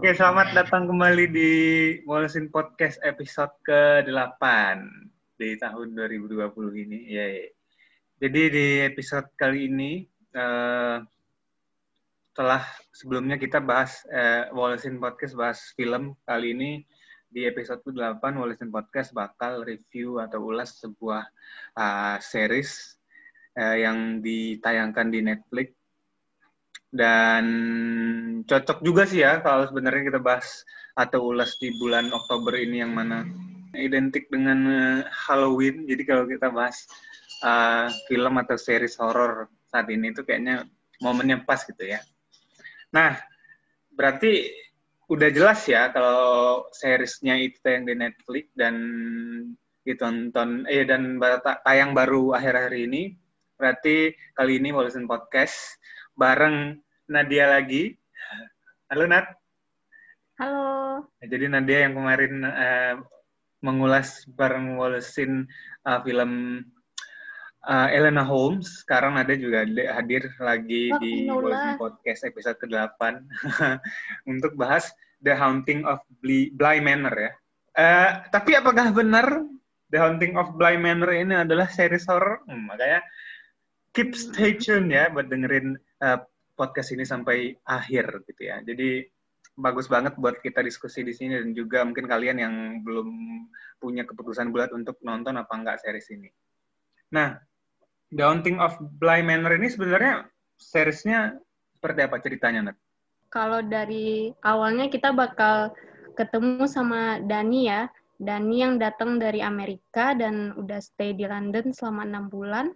Oke, selamat datang kembali di Molesin Podcast episode ke-8 di tahun 2020 ini. Ya, ya. Jadi di episode kali ini uh, setelah sebelumnya kita bahas uh, Molesin Podcast bahas film, kali ini di episode ke-8 Molesin Podcast bakal review atau ulas sebuah uh, series uh, yang ditayangkan di Netflix dan cocok juga sih ya kalau sebenarnya kita bahas atau ulas di bulan Oktober ini yang mana identik dengan uh, Halloween. Jadi kalau kita bahas uh, film atau series horor saat ini itu kayaknya momennya pas gitu ya. Nah, berarti udah jelas ya kalau seriesnya itu yang di Netflix dan ditonton eh dan tayang baru akhir-akhir ini. Berarti kali ini Wallison Podcast bareng Nadia lagi. Halo Nat. Halo. Jadi Nadia yang kemarin uh, mengulas bareng Wallacein uh, film uh, Elena Holmes. Sekarang Nadia juga hadir lagi oh, di Wallacein Podcast episode ke-8 untuk bahas The Haunting of Bly Manor ya. Uh, tapi apakah benar The Haunting of Bly Manor ini adalah series horror? Hmm, makanya keep stay tune ya buat dengerin uh, podcast ini sampai akhir gitu ya. Jadi bagus banget buat kita diskusi di sini dan juga mungkin kalian yang belum punya keputusan bulat untuk nonton apa enggak series ini. Nah, The Haunting of Bly Manor ini sebenarnya seriesnya seperti apa ceritanya, Nat? Kalau dari awalnya kita bakal ketemu sama Dani ya. Dani yang datang dari Amerika dan udah stay di London selama enam bulan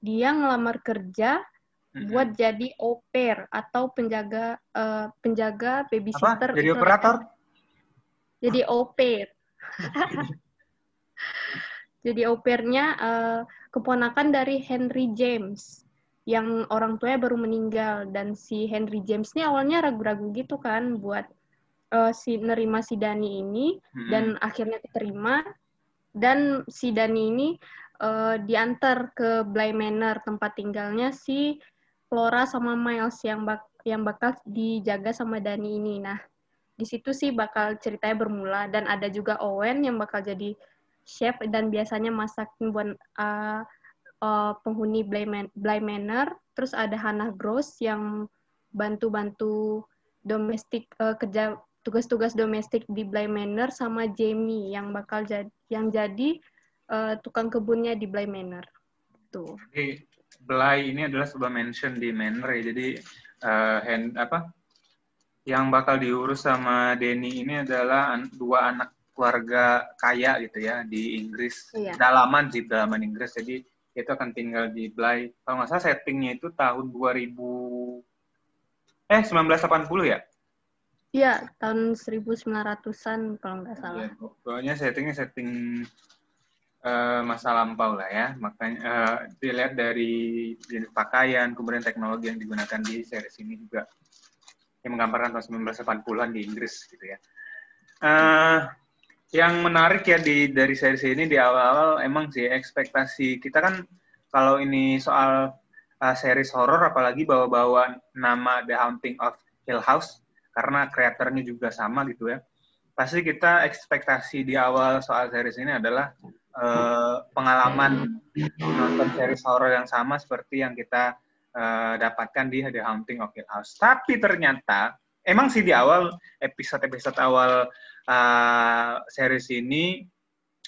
dia ngelamar kerja mm-hmm. buat jadi au pair atau penjaga uh, penjaga babysitter. Apa? Jadi operator? Jadi au pair. jadi au pairnya uh, keponakan dari Henry James yang orang tuanya baru meninggal dan si Henry James ini awalnya ragu-ragu gitu kan buat uh, si nerima si Dani ini hmm. dan akhirnya diterima dan si Dani ini uh, diantar ke Bly Manor tempat tinggalnya si Flora sama Miles yang bak yang bakal dijaga sama Dani ini. Nah, di situ sih bakal ceritanya bermula dan ada juga Owen yang bakal jadi chef dan biasanya masakin buat uh, uh, penghuni Bly, Man Manor. Terus ada Hannah Gross yang bantu-bantu domestik uh, kerja tugas-tugas domestik di Bly Manor sama Jamie yang bakal jadi yang jadi uh, tukang kebunnya di Bly Manor. Tuh. Jadi Bly ini adalah sebuah mansion di ya. Jadi uh, hand apa? Yang bakal diurus sama Denny ini adalah an dua anak keluarga kaya gitu ya di Inggris. Iya. Dalaman sih dalaman Inggris. Jadi itu akan tinggal di Bly. Kalau nggak salah settingnya itu tahun 2000 eh 1980 ya? Iya, tahun 1900-an kalau nggak salah. Ya, pokoknya settingnya setting uh, masa lampau lah ya. Makanya uh, dilihat dari jenis pakaian, kemudian teknologi yang digunakan di series ini juga yang menggambarkan tahun 1980-an di Inggris gitu ya. Uh, yang menarik ya di dari series ini di awal-awal emang sih ekspektasi kita kan kalau ini soal uh, series horror apalagi bawa-bawa nama The Haunting of Hill House karena kreatornya juga sama gitu ya. Pasti kita ekspektasi di awal soal series ini adalah uh, pengalaman nonton series horror yang sama seperti yang kita uh, dapatkan di The Haunting of Hill House. Tapi ternyata emang sih di awal episode-episode awal uh, series ini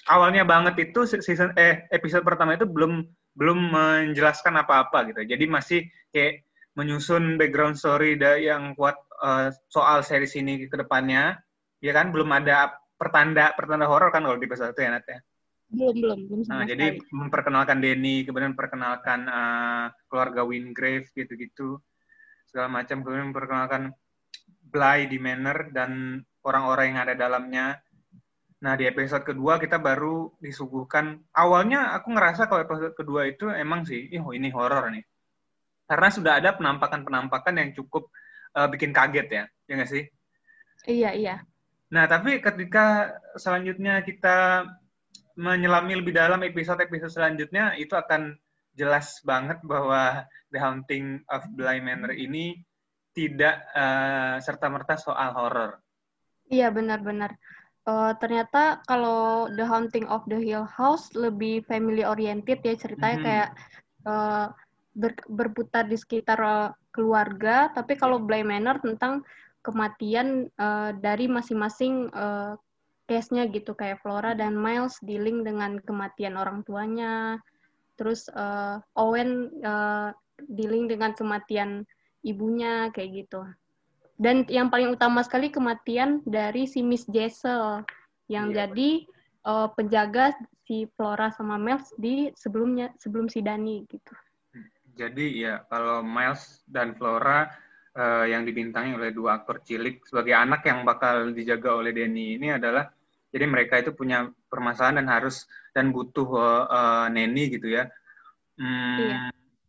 awalnya banget itu season eh episode pertama itu belum belum menjelaskan apa-apa gitu. Jadi masih kayak menyusun background story yang kuat uh, soal series ini ke depannya. Ya kan belum ada pertanda pertanda horor kan kalau di episode itu ya Nat ya belum belum belum nah, jadi memperkenalkan Denny kemudian memperkenalkan uh, keluarga Wingrave gitu-gitu segala macam. Kemudian memperkenalkan Bly di Manor dan orang-orang yang ada dalamnya. Nah di episode kedua kita baru disuguhkan. Awalnya aku ngerasa kalau episode kedua itu emang sih oh ini horor nih. Karena sudah ada penampakan-penampakan yang cukup uh, bikin kaget ya ya nggak sih? Iya iya. Nah tapi ketika selanjutnya kita menyelami lebih dalam episode-episode selanjutnya itu akan jelas banget bahwa The Haunting of Bly Manor ini tidak uh, serta-merta soal horror. Iya benar-benar. Uh, ternyata kalau The Haunting of the Hill House lebih family oriented ya ceritanya mm -hmm. kayak uh, ber, berputar di sekitar uh, keluarga. Tapi kalau Bly Manor tentang kematian uh, dari masing-masing uh, case-nya gitu kayak Flora dan Miles dealing dengan kematian orang tuanya. Terus uh, Owen uh, dealing dengan kematian ibunya kayak gitu. Dan yang paling utama sekali kematian dari si Miss Jessel yang iya, jadi uh, penjaga si Flora sama Miles di sebelumnya sebelum si Dani gitu. Jadi ya kalau Miles dan Flora uh, yang dibintangi oleh dua aktor cilik sebagai anak yang bakal dijaga oleh Denny ini adalah jadi mereka itu punya permasalahan dan harus dan butuh uh, uh, neni gitu ya. Hmm, iya.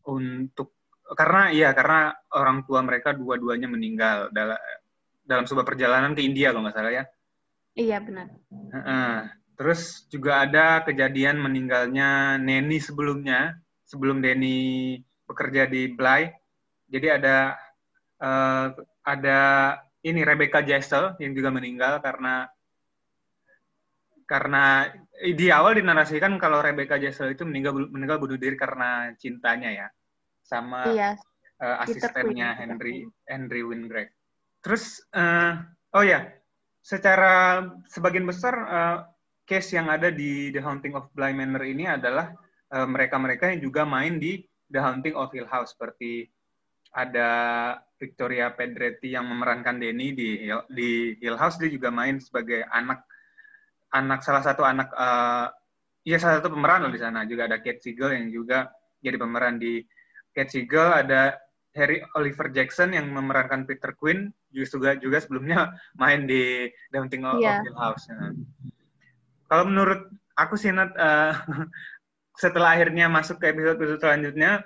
Untuk karena iya karena orang tua mereka dua-duanya meninggal dalam dalam sebuah perjalanan ke India kalau nggak salah ya. Iya benar. Uh, terus juga ada kejadian meninggalnya Neni sebelumnya sebelum Denny bekerja di Bly. Jadi ada uh, ada ini Rebecca Jessel yang juga meninggal karena karena di awal dinarasikan kalau Rebecca Jessel itu meninggal meninggal bunuh diri karena cintanya ya sama iya, uh, asistennya Henry Henry Wingrave. Terus uh, oh ya, secara sebagian besar uh, case yang ada di The Haunting of Bly Manor ini adalah mereka-mereka uh, yang juga main di The Haunting of Hill House. Seperti ada Victoria Pedretti yang memerankan Denny di di Hill House. Dia juga main sebagai anak anak salah satu anak uh, ya salah satu pemeran loh di sana juga ada Kate Siegel yang juga jadi pemeran di Kate Siegel, ada Harry Oliver Jackson yang memerankan Peter Quinn, juga juga sebelumnya main di The Haunting of yeah. Hill House. Nah. Kalau menurut aku sih Nat, uh, setelah akhirnya masuk ke episode-episode selanjutnya,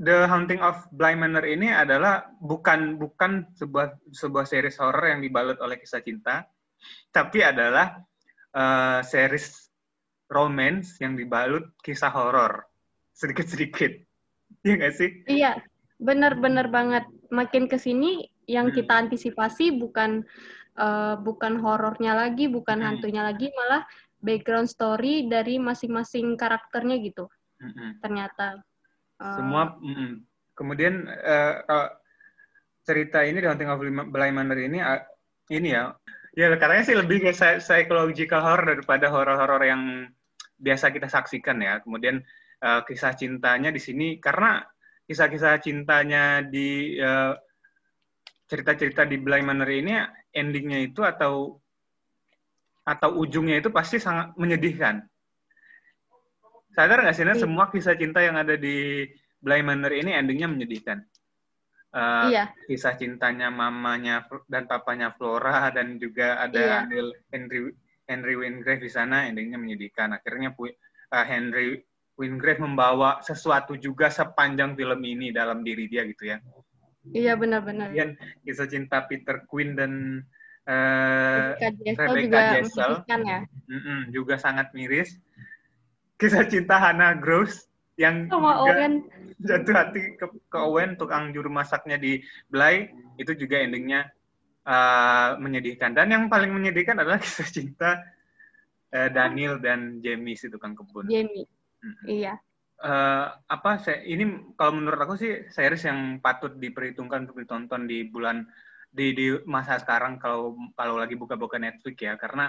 The Haunting of Bly Manor ini adalah bukan bukan sebuah sebuah series horror yang dibalut oleh kisah cinta, tapi adalah uh, series romance yang dibalut kisah horor sedikit-sedikit. Iya nggak sih? Iya, benar-benar banget. Makin ke sini yang hmm. kita antisipasi bukan uh, bukan horornya lagi, bukan hmm. hantunya lagi, malah background story dari masing-masing karakternya gitu. Hmm. Ternyata. Uh, Semua. Mm, kemudian uh, cerita ini di Haunting of Bly Manor ini uh, ini ya, ya katanya sih lebih ke psychological horror daripada horor-horor yang biasa kita saksikan ya. Kemudian uh, kisah cintanya di sini karena kisah-kisah cintanya di eh, cerita-cerita di Bly Manor ini endingnya itu atau atau ujungnya itu pasti sangat menyedihkan. Sadar nggak sih, Nah, semua kisah cinta yang ada di Bly Manor ini endingnya menyedihkan. Uh, iya. Kisah cintanya mamanya dan papanya Flora dan juga ada iya. Henry Henry Wingrave di sana endingnya menyedihkan. Akhirnya uh, Henry Wingrave membawa sesuatu juga sepanjang film ini dalam diri dia gitu ya. Iya benar-benar. Kemudian kisah cinta Peter Quinn dan uh, Rebecca juga Jessel ya. Mm -mm, juga sangat miris. Kisah cinta Hannah Gross yang Sama juga Owen. jatuh hati ke, ke Owen tukang juru masaknya di Bly itu juga endingnya uh, menyedihkan dan yang paling menyedihkan adalah kisah cinta uh, Daniel dan Jamie si tukang kebun. Jamie. Iya. Uh, apa saya ini kalau menurut aku sih series yang patut diperhitungkan untuk ditonton di bulan di di masa sekarang kalau kalau lagi buka-buka Netflix ya karena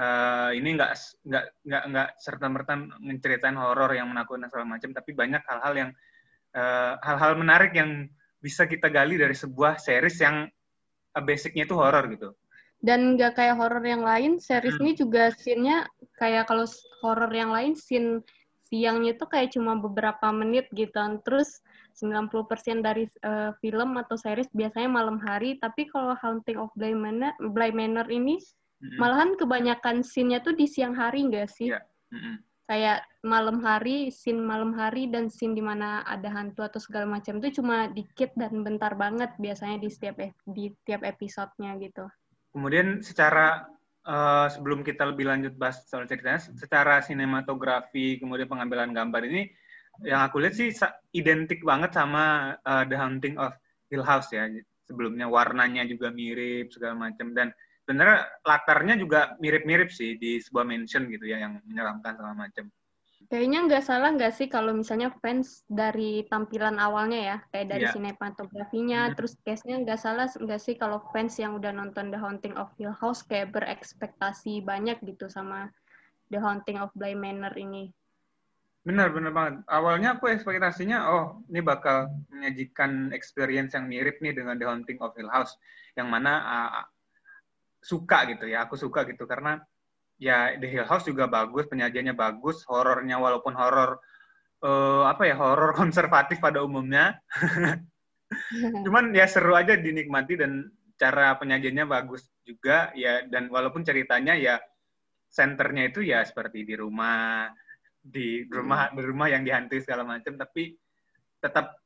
uh, ini nggak nggak nggak nggak serta merta menceritain horor yang menakutkan segala macam tapi banyak hal-hal yang hal eh, hal-hal menarik yang bisa kita gali dari sebuah series yang uh, basicnya itu horor gitu dan nggak kayak horor yang lain series hmm. ini juga scene-nya kayak kalau horor yang lain scene siangnya itu kayak cuma beberapa menit gitu. Terus 90% dari uh, film atau series biasanya malam hari, tapi kalau Haunting of Bly Manor, Bly Manor ini mm-hmm. malahan kebanyakan scene-nya tuh di siang hari nggak sih? Yeah. Mm-hmm. Kayak malam hari, scene malam hari dan scene di mana ada hantu atau segala macam itu cuma dikit dan bentar banget biasanya di setiap di tiap episodenya gitu. Kemudian secara uh, sebelum kita lebih lanjut bahas soal ceritanya, secara sinematografi kemudian pengambilan gambar ini yang aku lihat sih identik banget sama uh, The Haunting of Hill House ya. Sebelumnya warnanya juga mirip segala macam dan sebenarnya latarnya juga mirip-mirip sih di sebuah mansion gitu ya yang menyeramkan segala macam. Kayaknya nggak salah nggak sih kalau misalnya fans dari tampilan awalnya ya, kayak dari yeah. sinematografinya, hmm. terus case-nya nggak salah nggak sih kalau fans yang udah nonton The Haunting of Hill House kayak berekspektasi banyak gitu sama The Haunting of Bly Manor ini. Benar, benar banget. Awalnya aku ekspektasinya, oh ini bakal menyajikan experience yang mirip nih dengan The Haunting of Hill House, yang mana uh, suka gitu ya, aku suka gitu. Karena ya The Hill House juga bagus, penyajiannya bagus, horornya walaupun horor uh, apa ya horor konservatif pada umumnya, cuman ya seru aja dinikmati dan cara penyajiannya bagus juga ya. Dan walaupun ceritanya ya senternya itu ya seperti di rumah di rumah di rumah yang dihantui segala macam tapi tetap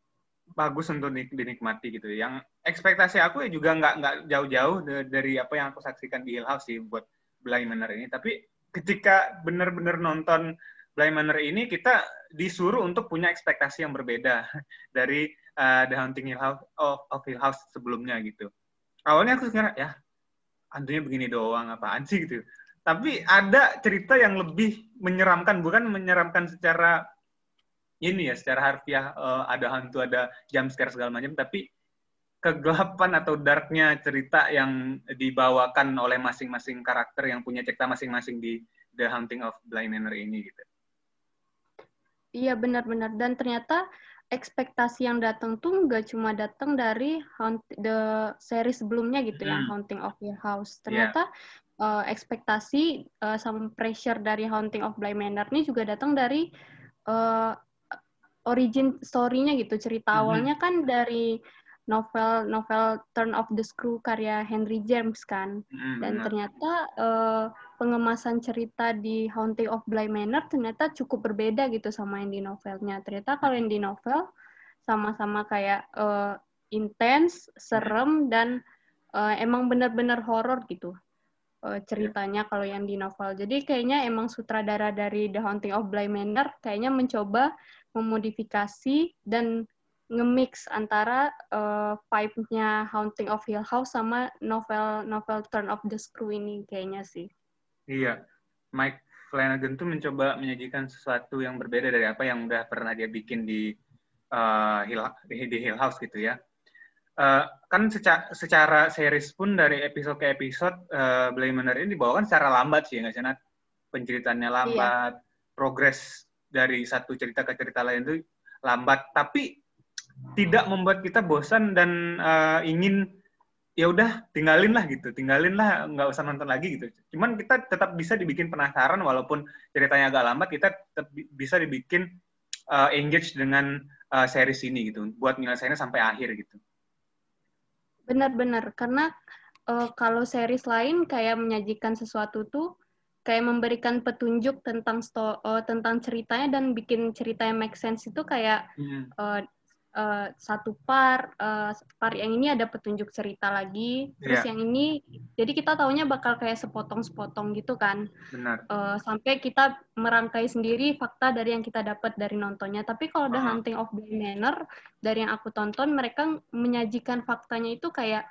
bagus untuk dinikmati gitu. Yang ekspektasi aku ya juga nggak nggak jauh-jauh dari apa yang aku saksikan di Hill House sih buat Bly Manor ini. Tapi ketika benar-benar nonton Bly Manor ini kita disuruh untuk punya ekspektasi yang berbeda dari uh, The Haunting Hill House of, of Hill House sebelumnya gitu. Awalnya aku kira ya hantunya begini doang apaan sih? gitu. Tapi ada cerita yang lebih menyeramkan bukan menyeramkan secara ini ya secara harfiah uh, ada hantu ada jump scare segala macam tapi kegelapan atau darknya cerita yang dibawakan oleh masing-masing karakter yang punya cerita masing-masing di The Haunting of Bly Manor ini gitu. Iya benar-benar dan ternyata ekspektasi yang datang tuh nggak cuma datang dari haunt, the series sebelumnya gitu hmm. yang Haunting of Hill House. Ternyata yeah uh, ekspektasi uh, sama pressure dari Haunting of Bly Manor ini juga datang dari uh, origin story-nya gitu. Cerita mm -hmm. awalnya kan dari novel novel Turn of the Screw karya Henry James kan. Mm -hmm. Dan ternyata uh, pengemasan cerita di Haunting of Bly Manor ternyata cukup berbeda gitu sama yang di novelnya. Ternyata kalau yang di novel sama-sama kayak uh, intens, serem dan uh, emang benar-benar horor gitu uh, ceritanya kalau yang di novel. Jadi kayaknya emang sutradara dari The Haunting of Bly Manor kayaknya mencoba memodifikasi dan nge-mix antara uh, vibe-nya Haunting of Hill House sama novel novel Turn of the Screw ini kayaknya sih. Iya. Mike Flanagan tuh mencoba menyajikan sesuatu yang berbeda dari apa yang udah pernah dia bikin di uh, Hill, di Hill House gitu ya uh, kan secara, secara series pun dari episode ke episode uh, Manor ini dibawakan secara lambat sih nggak sih Nat? Lambat, iya. progres dari satu cerita ke cerita lain itu lambat, tapi tidak membuat kita bosan dan uh, ingin ya udah tinggalin lah gitu, tinggalin lah nggak usah nonton lagi gitu. Cuman kita tetap bisa dibikin penasaran walaupun ceritanya agak lambat, kita tetap bisa dibikin uh, engage dengan uh, series ini gitu, buat nyelesainnya sampai akhir gitu. Benar-benar, karena uh, kalau series lain kayak menyajikan sesuatu tuh kayak memberikan petunjuk tentang sto uh, tentang ceritanya dan bikin cerita yang make sense itu kayak hmm. uh, uh, satu par uh, par yang ini ada petunjuk cerita lagi terus yeah. yang ini jadi kita taunya bakal kayak sepotong-sepotong gitu kan Benar. Uh, sampai kita merangkai sendiri fakta dari yang kita dapat dari nontonnya tapi kalau The Hunting of Bly Manor dari yang aku tonton mereka menyajikan faktanya itu kayak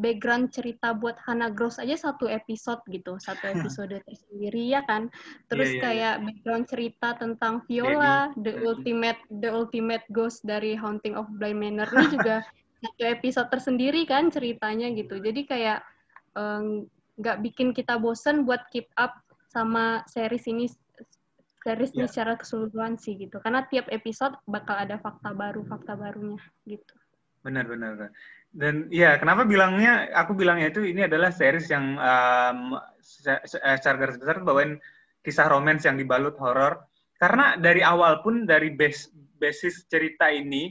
background cerita buat Hana Gross aja satu episode gitu, satu episode tersendiri ya kan. Terus yeah, yeah, kayak yeah. background cerita tentang Viola, yeah, the yeah. ultimate the ultimate ghost dari Haunting of Bly Manor ini juga satu episode tersendiri kan ceritanya gitu. Jadi kayak nggak um, bikin kita bosen buat keep up sama series ini series yeah. ini secara keseluruhan sih gitu. Karena tiap episode bakal ada fakta baru, fakta barunya gitu. Benar, benar. Dan ya, kenapa bilangnya, aku bilangnya itu ini adalah series yang um, secara garis besar bawain kisah romans yang dibalut horor. Karena dari awal pun dari base, basis cerita ini,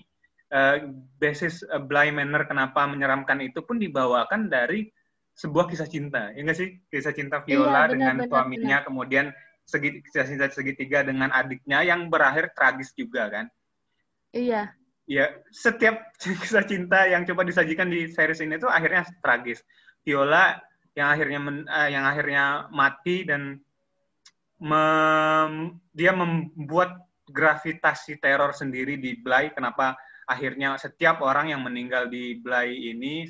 uh, basis uh, Bly Manor kenapa menyeramkan itu pun dibawakan dari sebuah kisah cinta. Ya nggak sih? Kisah cinta iya, Viola iya, dengan benar, suaminya, benar. kemudian segi, kisah cinta segitiga dengan adiknya yang berakhir tragis juga kan? Iya ya setiap kisah cinta yang coba disajikan di series ini tuh akhirnya tragis. Viola yang akhirnya men, uh, yang akhirnya mati dan mem, dia membuat gravitasi teror sendiri di Bly. Kenapa akhirnya setiap orang yang meninggal di Bly ini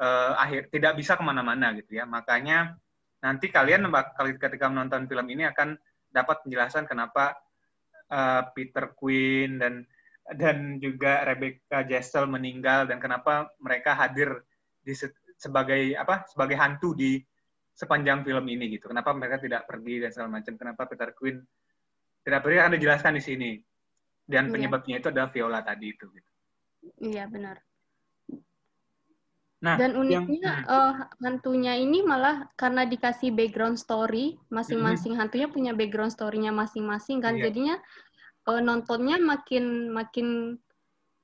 uh, akhir tidak bisa ke mana-mana gitu ya. Makanya nanti kalian bakal ketika menonton film ini akan dapat penjelasan kenapa uh, Peter Quinn dan dan juga Rebecca Jessel meninggal dan kenapa mereka hadir di sebagai apa sebagai hantu di sepanjang film ini gitu. Kenapa mereka tidak pergi dan segala macam. Kenapa Peter Quinn tidak pergi akan dijelaskan di sini. Dan iya. penyebabnya itu adalah Viola tadi itu gitu. Iya, benar. Nah, dan uniknya yang, uh, hantunya ini malah karena dikasih background story, masing-masing mm-hmm. hantunya punya background story-nya masing-masing kan. Iya. Jadinya uh, nontonnya makin makin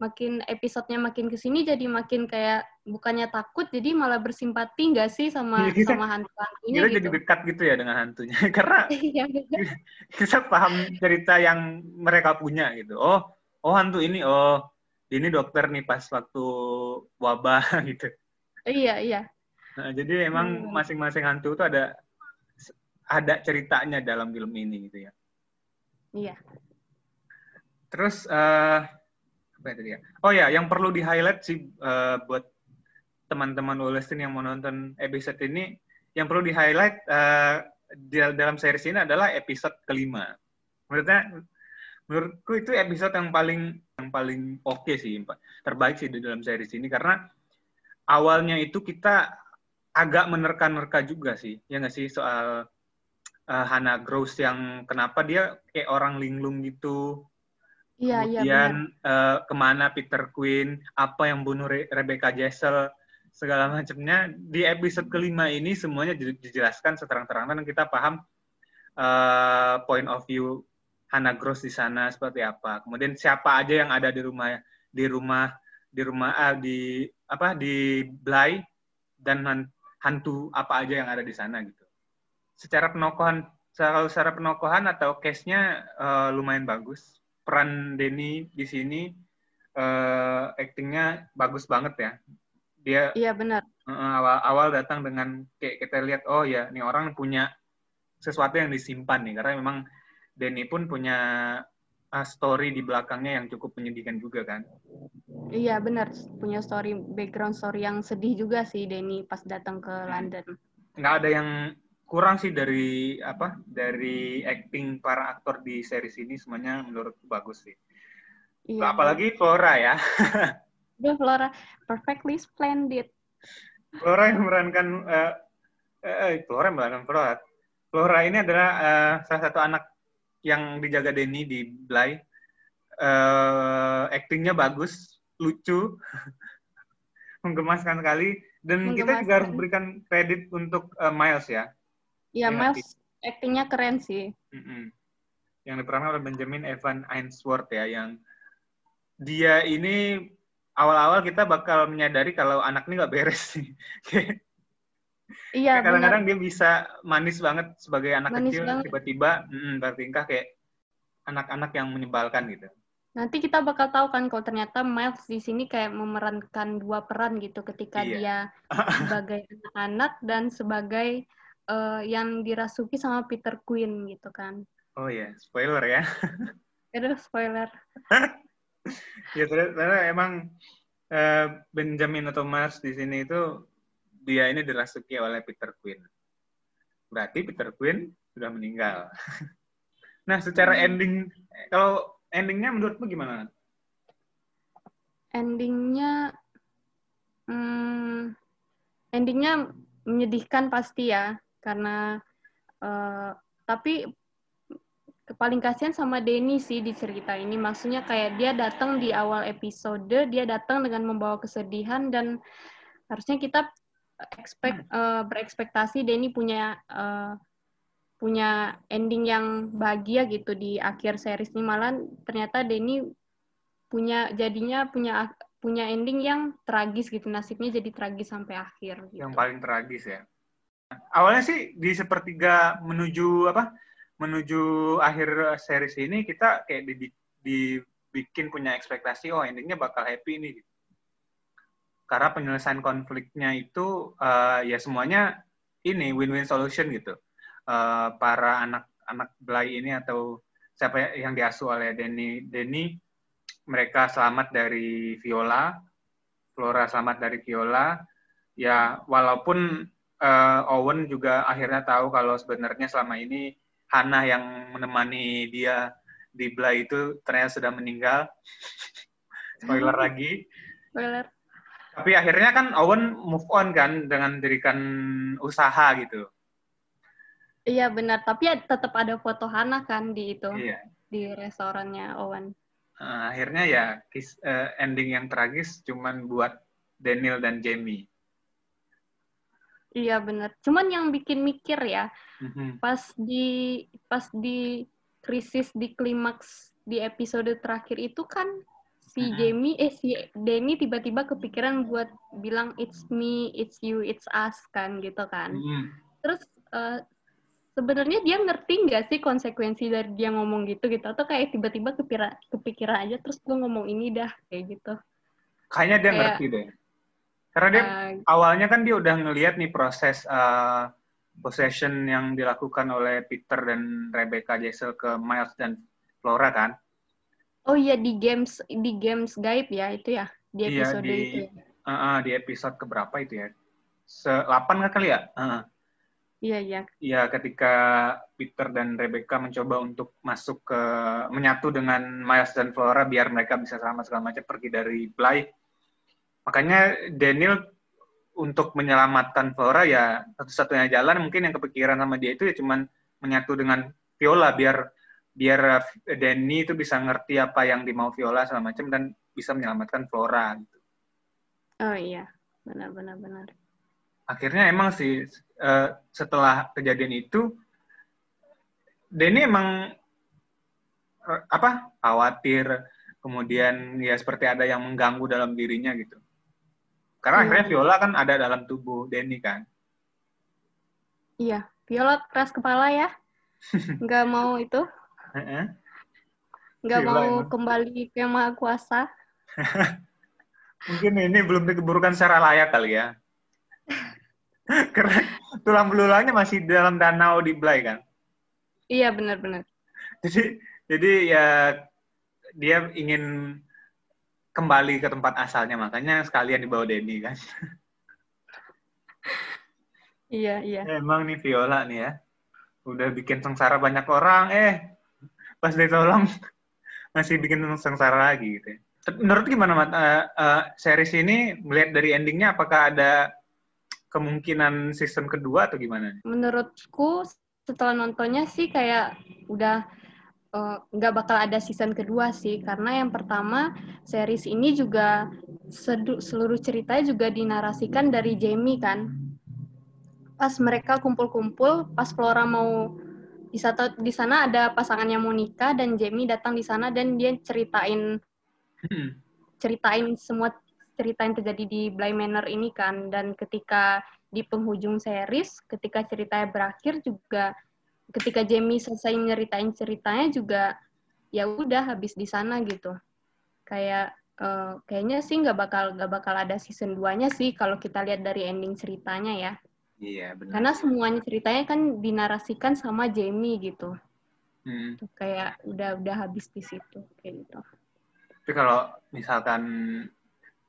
makin episodenya makin ke sini jadi makin kayak bukannya takut jadi malah bersimpati nggak sih sama ya, kita, sama hantu-hantunya gitu. jadi dekat gitu ya dengan hantunya. Karena iya, kita paham cerita yang mereka punya gitu. Oh oh hantu ini oh ini dokter nih pas waktu wabah gitu. Iya iya. Nah, jadi emang hmm. masing-masing hantu itu ada ada ceritanya dalam film ini gitu ya. Iya terus uh, apa itu dia oh ya yang perlu di highlight sih uh, buat teman-teman Wallstin yang menonton episode ini yang perlu di highlight uh, di dalam series ini adalah episode kelima. Menurutnya menurutku itu episode yang paling yang paling oke okay sih terbaik sih di dalam series ini karena awalnya itu kita agak menerka-nerka juga sih. Ya nggak sih? Soal uh, Hannah Gross yang kenapa dia kayak orang linglung gitu Iya, iya Kemudian iya, uh, ke mana Peter Quinn, apa yang bunuh Re Rebecca Jessel, segala macamnya. Di episode kelima ini semuanya dijelaskan seterang-terangnya dan kita paham uh, point of view Hannah Gross di sana seperti apa. Kemudian siapa aja yang ada di rumah di rumah di rumah uh, di apa di Bly dan hantu apa aja yang ada di sana gitu. Secara penokohan secara, secara penokohan atau case-nya uh, lumayan bagus. Peran Denny di sini uh, actingnya bagus banget ya. Dia Iya benar. Uh, awal awal datang dengan kayak kita lihat oh ya, ini orang punya sesuatu yang disimpan nih karena memang Denny pun punya uh, story di belakangnya yang cukup menyedihkan juga kan. Iya benar, punya story background story yang sedih juga sih Denny pas datang ke London. Nggak ada yang kurang sih dari apa dari acting para aktor di series ini semuanya menurut bagus sih. Iya, apalagi Flora ya. Duh, Flora perfectly splendid. Flora yang memerankan uh, eh, Flora yang memerankan Flora. Flora ini adalah uh, salah satu anak yang dijaga Denny di Blay. Uh, actingnya bagus, lucu, menggemaskan sekali. Dan menggemaskan. kita juga harus berikan kredit untuk uh, Miles ya. Iya, Miles actingnya keren sih. Mm -hmm. Yang diperankan oleh Benjamin Evan Ainsworth ya, yang dia ini awal-awal kita bakal menyadari kalau anak ini nggak beres sih. Iya. Kadang-kadang dia bisa manis banget sebagai anak manis kecil, tiba-tiba mm, bertingkah kayak anak-anak yang menyebalkan gitu. Nanti kita bakal tahu kan kalau ternyata Miles di sini kayak memerankan dua peran gitu ketika iya. dia sebagai anak dan sebagai uh, yang dirasuki sama Peter Quinn gitu kan. Oh ya, yeah. spoiler ya. Itu spoiler. ya ternyata emang uh, Benjamin atau Miles di sini itu dia ini dirasuki oleh Peter Quinn. Berarti Peter Quinn sudah meninggal. nah, secara hmm. ending, kalau endingnya menurutmu gimana? Endingnya, hmm, endingnya menyedihkan pasti ya, karena uh, tapi paling kasihan sama Denny sih di cerita ini. Maksudnya kayak dia datang di awal episode, dia datang dengan membawa kesedihan dan harusnya kita expect uh, berekspektasi Denny punya uh, punya ending yang bahagia gitu di akhir series ini malah ternyata Denny punya jadinya punya punya ending yang tragis gitu nasibnya jadi tragis sampai akhir gitu. yang paling tragis ya awalnya sih di sepertiga menuju apa menuju akhir series ini kita kayak dibikin punya ekspektasi oh endingnya bakal happy nih karena penyelesaian konfliknya itu uh, ya semuanya ini win-win solution gitu. Uh, para anak-anak belai ini atau siapa yang diasuh oleh Denny, Denny mereka selamat dari Viola, Flora selamat dari Viola, ya walaupun uh, Owen juga akhirnya tahu kalau sebenarnya selama ini Hana yang menemani dia di Bla itu ternyata sudah meninggal. Spoiler lagi. Spoiler. Tapi akhirnya kan Owen move on kan dengan dirikan usaha gitu. Iya benar, tapi ya tetap ada foto Hana kan di itu. Iya. Di restorannya Owen. Uh, akhirnya ya uh, ending yang tragis cuman buat Daniel dan Jamie. Iya benar. Cuman yang bikin mikir ya, mm-hmm. pas di pas di krisis di klimaks di episode terakhir itu kan si mm-hmm. Jamie eh si Denny tiba-tiba kepikiran buat bilang it's me, it's you, it's us kan gitu kan. Mm-hmm. Terus uh, sebenarnya dia ngerti nggak sih konsekuensi dari dia ngomong gitu gitu atau kayak tiba-tiba kepikiran kepikiran aja terus gue ngomong ini dah kayak gitu. Kayaknya dia kayak, ngerti deh karena dia uh, awalnya kan dia udah ngelihat nih proses uh, possession yang dilakukan oleh Peter dan Rebecca Jessel ke Miles dan Flora kan. Oh iya di games di games gaib ya itu ya di iya, episode iya, di, itu. Ya? Uh, uh, di episode keberapa itu ya? Se 8 kali ya? Uh. Iya iya. Iya ketika Peter dan Rebecca mencoba untuk masuk ke menyatu dengan Miles dan Flora biar mereka bisa selamat segala macam pergi dari Bly Makanya Daniel untuk menyelamatkan Flora ya satu-satunya jalan mungkin yang kepikiran sama dia itu ya cuman menyatu dengan Viola biar biar Danny itu bisa ngerti apa yang dimau Viola segala macam dan bisa menyelamatkan Flora gitu. Oh iya, benar benar benar. Akhirnya emang sih uh, setelah kejadian itu Danny emang uh, apa khawatir kemudian ya seperti ada yang mengganggu dalam dirinya gitu. Karena hmm. akhirnya Viola kan ada dalam tubuh Denny kan. Iya, Viola keras kepala ya. Nggak mau itu. Nggak mau emang. kembali ke Maha Kuasa. Mungkin ini belum dikeburkan secara layak kali ya. Karena tulang belulangnya masih dalam danau di Blay kan. Iya, benar-benar. Jadi jadi ya dia ingin kembali ke tempat asalnya makanya sekalian dibawa Denny kan iya iya emang nih Viola nih ya udah bikin sengsara banyak orang eh pas ditolong masih bikin sengsara lagi gitu ya. menurut gimana Mat? Uh, uh, series ini melihat dari endingnya apakah ada kemungkinan season kedua atau gimana? Menurutku setelah nontonnya sih kayak udah nggak uh, bakal ada season kedua sih karena yang pertama series ini juga seluruh ceritanya juga dinarasikan dari Jamie kan pas mereka kumpul-kumpul pas Flora mau di, satu, di sana ada pasangannya Monica dan Jamie datang di sana dan dia ceritain hmm. ceritain semua cerita yang terjadi di Bly Manor ini kan dan ketika di penghujung series ketika ceritanya berakhir juga ketika Jamie selesai nyeritain ceritanya juga ya udah habis di sana gitu. Kayak uh, kayaknya sih nggak bakal nggak bakal ada season 2-nya sih kalau kita lihat dari ending ceritanya ya. Iya benar. Karena semuanya ceritanya kan dinarasikan sama Jamie gitu. Hmm. kayak udah udah habis di situ kayak gitu. Tapi kalau misalkan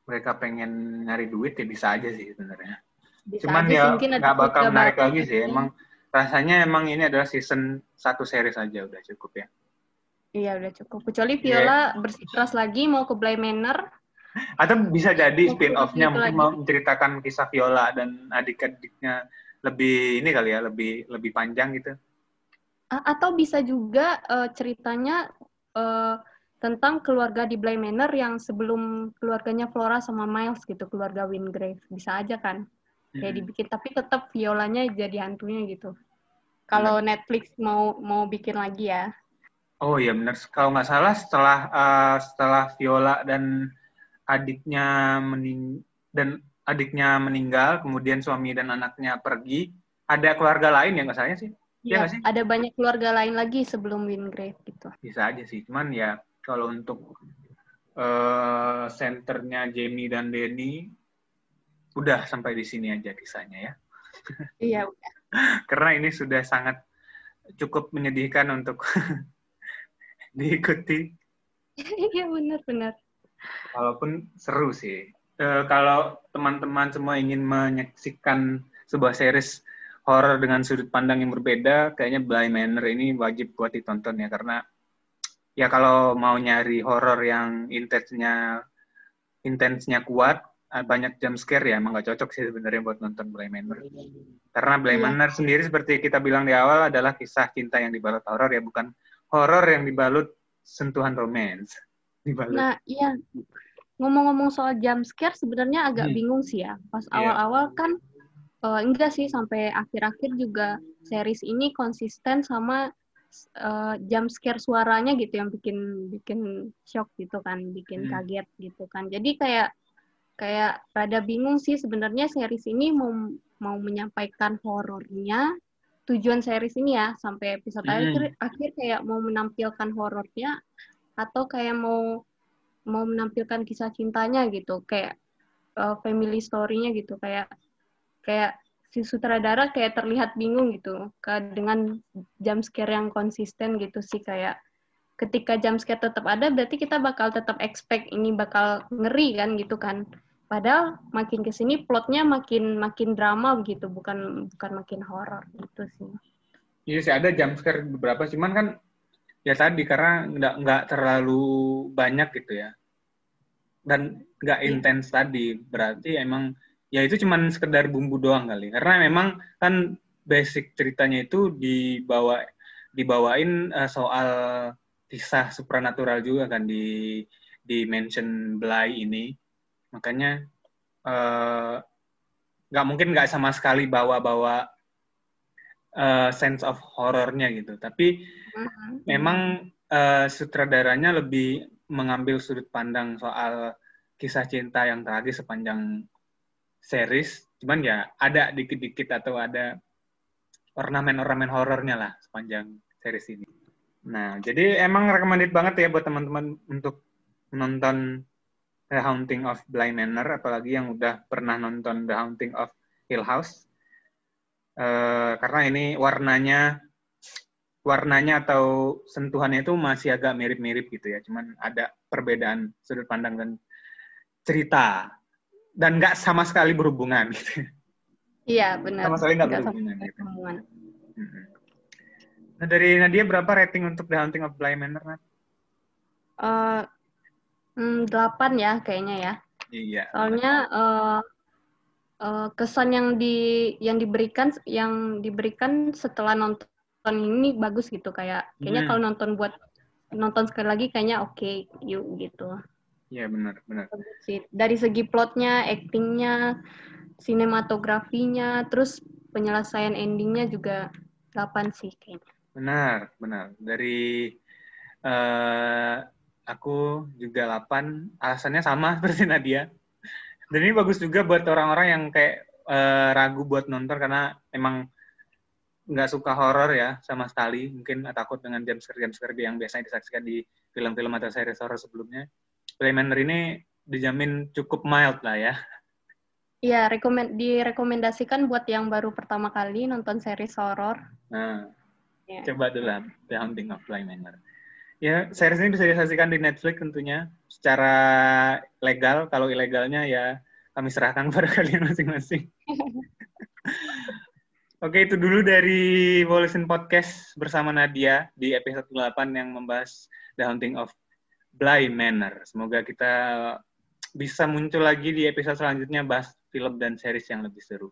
mereka pengen nyari duit ya bisa aja sih sebenarnya. Cuman ya nggak bakal menarik lagi sih emang rasanya emang ini adalah season satu series aja udah cukup ya. Iya udah cukup. Kecuali iya. Viola yeah. bersikeras lagi mau ke Bly Manor. Atau bisa jadi spin off-nya mungkin mau menceritakan kisah Viola dan adik-adiknya lebih ini kali ya, lebih lebih panjang gitu. Atau bisa juga uh, ceritanya uh, tentang keluarga di Bly Manor yang sebelum keluarganya Flora sama Miles gitu, keluarga Wingrave. Bisa aja kan? Hmm. dibikin tapi tetap Violanya jadi hantunya gitu kalau hmm. Netflix mau mau bikin lagi ya oh iya benar kalau nggak salah setelah uh, setelah Viola dan adiknya mening dan adiknya meninggal kemudian suami dan anaknya pergi ada keluarga lain yang nggak salah sih ya, ya sih? ada banyak keluarga lain lagi sebelum Wingrave gitu bisa aja sih cuman ya kalau untuk uh, senternya Jamie dan Denny udah sampai di sini aja kisahnya ya. Iya, udah. Karena ini sudah sangat cukup menyedihkan untuk diikuti. Iya, benar-benar. Walaupun seru sih. uh, kalau teman-teman semua ingin menyaksikan sebuah series horror dengan sudut pandang yang berbeda, kayaknya Bly Manor ini wajib buat ditonton ya karena ya kalau mau nyari horror yang intensnya intensnya kuat, banyak jump scare ya emang gak cocok sih sebenarnya buat nonton Bly Manor. Karena Bly yeah. Manor sendiri seperti kita bilang di awal adalah kisah cinta yang dibalut horror ya bukan horror yang dibalut sentuhan romance. Dibalut. Nah, iya. Ngomong-ngomong soal jump scare sebenarnya agak hmm. bingung sih ya. Pas iya. awal-awal yeah. kan uh, enggak sih sampai akhir-akhir juga series ini konsisten sama uh, jump scare suaranya gitu yang bikin bikin shock gitu kan, bikin hmm. kaget gitu kan. Jadi kayak kayak rada bingung sih sebenarnya series ini mau mau menyampaikan horornya. Tujuan series ini ya sampai episode hmm. akhir akhir kayak mau menampilkan horornya atau kayak mau mau menampilkan kisah cintanya gitu. Kayak uh, family story-nya gitu. Kayak kayak si sutradara kayak terlihat bingung gitu ke dengan jump scare yang konsisten gitu sih. Kayak ketika jump scare tetap ada berarti kita bakal tetap expect ini bakal ngeri kan gitu kan padahal makin ke sini plotnya makin makin drama begitu bukan bukan makin horor gitu sih. Iya sih ada jump scare beberapa cuman kan ya tadi karena nggak nggak terlalu banyak gitu ya. Dan nggak yeah. intens tadi berarti emang ya itu cuman sekedar bumbu doang kali. Karena memang kan basic ceritanya itu dibawa dibawain uh, soal kisah supranatural juga kan di di mention Bly ini makanya eh, nggak uh, mungkin nggak sama sekali bawa-bawa uh, sense of horornya gitu. Tapi uh-huh. memang uh, sutradaranya lebih mengambil sudut pandang soal kisah cinta yang tragis sepanjang series. Cuman ya ada dikit-dikit atau ada ornamen-ornamen horornya lah sepanjang series ini. Nah jadi emang recommended banget ya buat teman-teman untuk menonton The Haunting of Bly Manor apalagi yang udah pernah nonton The Haunting of Hill House uh, karena ini warnanya warnanya atau sentuhannya itu masih agak mirip-mirip gitu ya, cuman ada perbedaan sudut pandang dan cerita dan nggak sama sekali berhubungan gitu. Iya benar. Sama sekali nggak berhubungan. Gitu. Nah dari Nadia berapa rating untuk The Haunting of Bly Manor? Uh, mm, delapan ya kayaknya ya. Iya. Soalnya uh, uh, kesan yang di yang diberikan yang diberikan setelah nonton ini bagus gitu kayak kayaknya hmm. kalau nonton buat nonton sekali lagi kayaknya oke okay, yuk gitu. Iya benar benar. Dari segi plotnya, actingnya, sinematografinya, terus penyelesaian endingnya juga 8 sih kayaknya. Benar benar. Dari uh, aku juga 8. Alasannya sama seperti Nadia. Dan ini bagus juga buat orang-orang yang kayak uh, ragu buat nonton karena emang nggak suka horor ya sama sekali. Mungkin takut dengan jam jam scare yang biasanya disaksikan di film-film atau series horror sebelumnya. Playmaner ini dijamin cukup mild lah ya. Iya, rekomend direkomendasikan buat yang baru pertama kali nonton series horor. Nah, yeah. coba dulu lah The Haunting of Bly Manor. Ya, series ini bisa disaksikan di Netflix tentunya secara legal. Kalau ilegalnya ya kami serahkan kepada kalian masing-masing. Oke, itu dulu dari Volition Podcast bersama Nadia di episode 8 yang membahas The Haunting of Bly Manor. Semoga kita bisa muncul lagi di episode selanjutnya bahas film dan series yang lebih seru.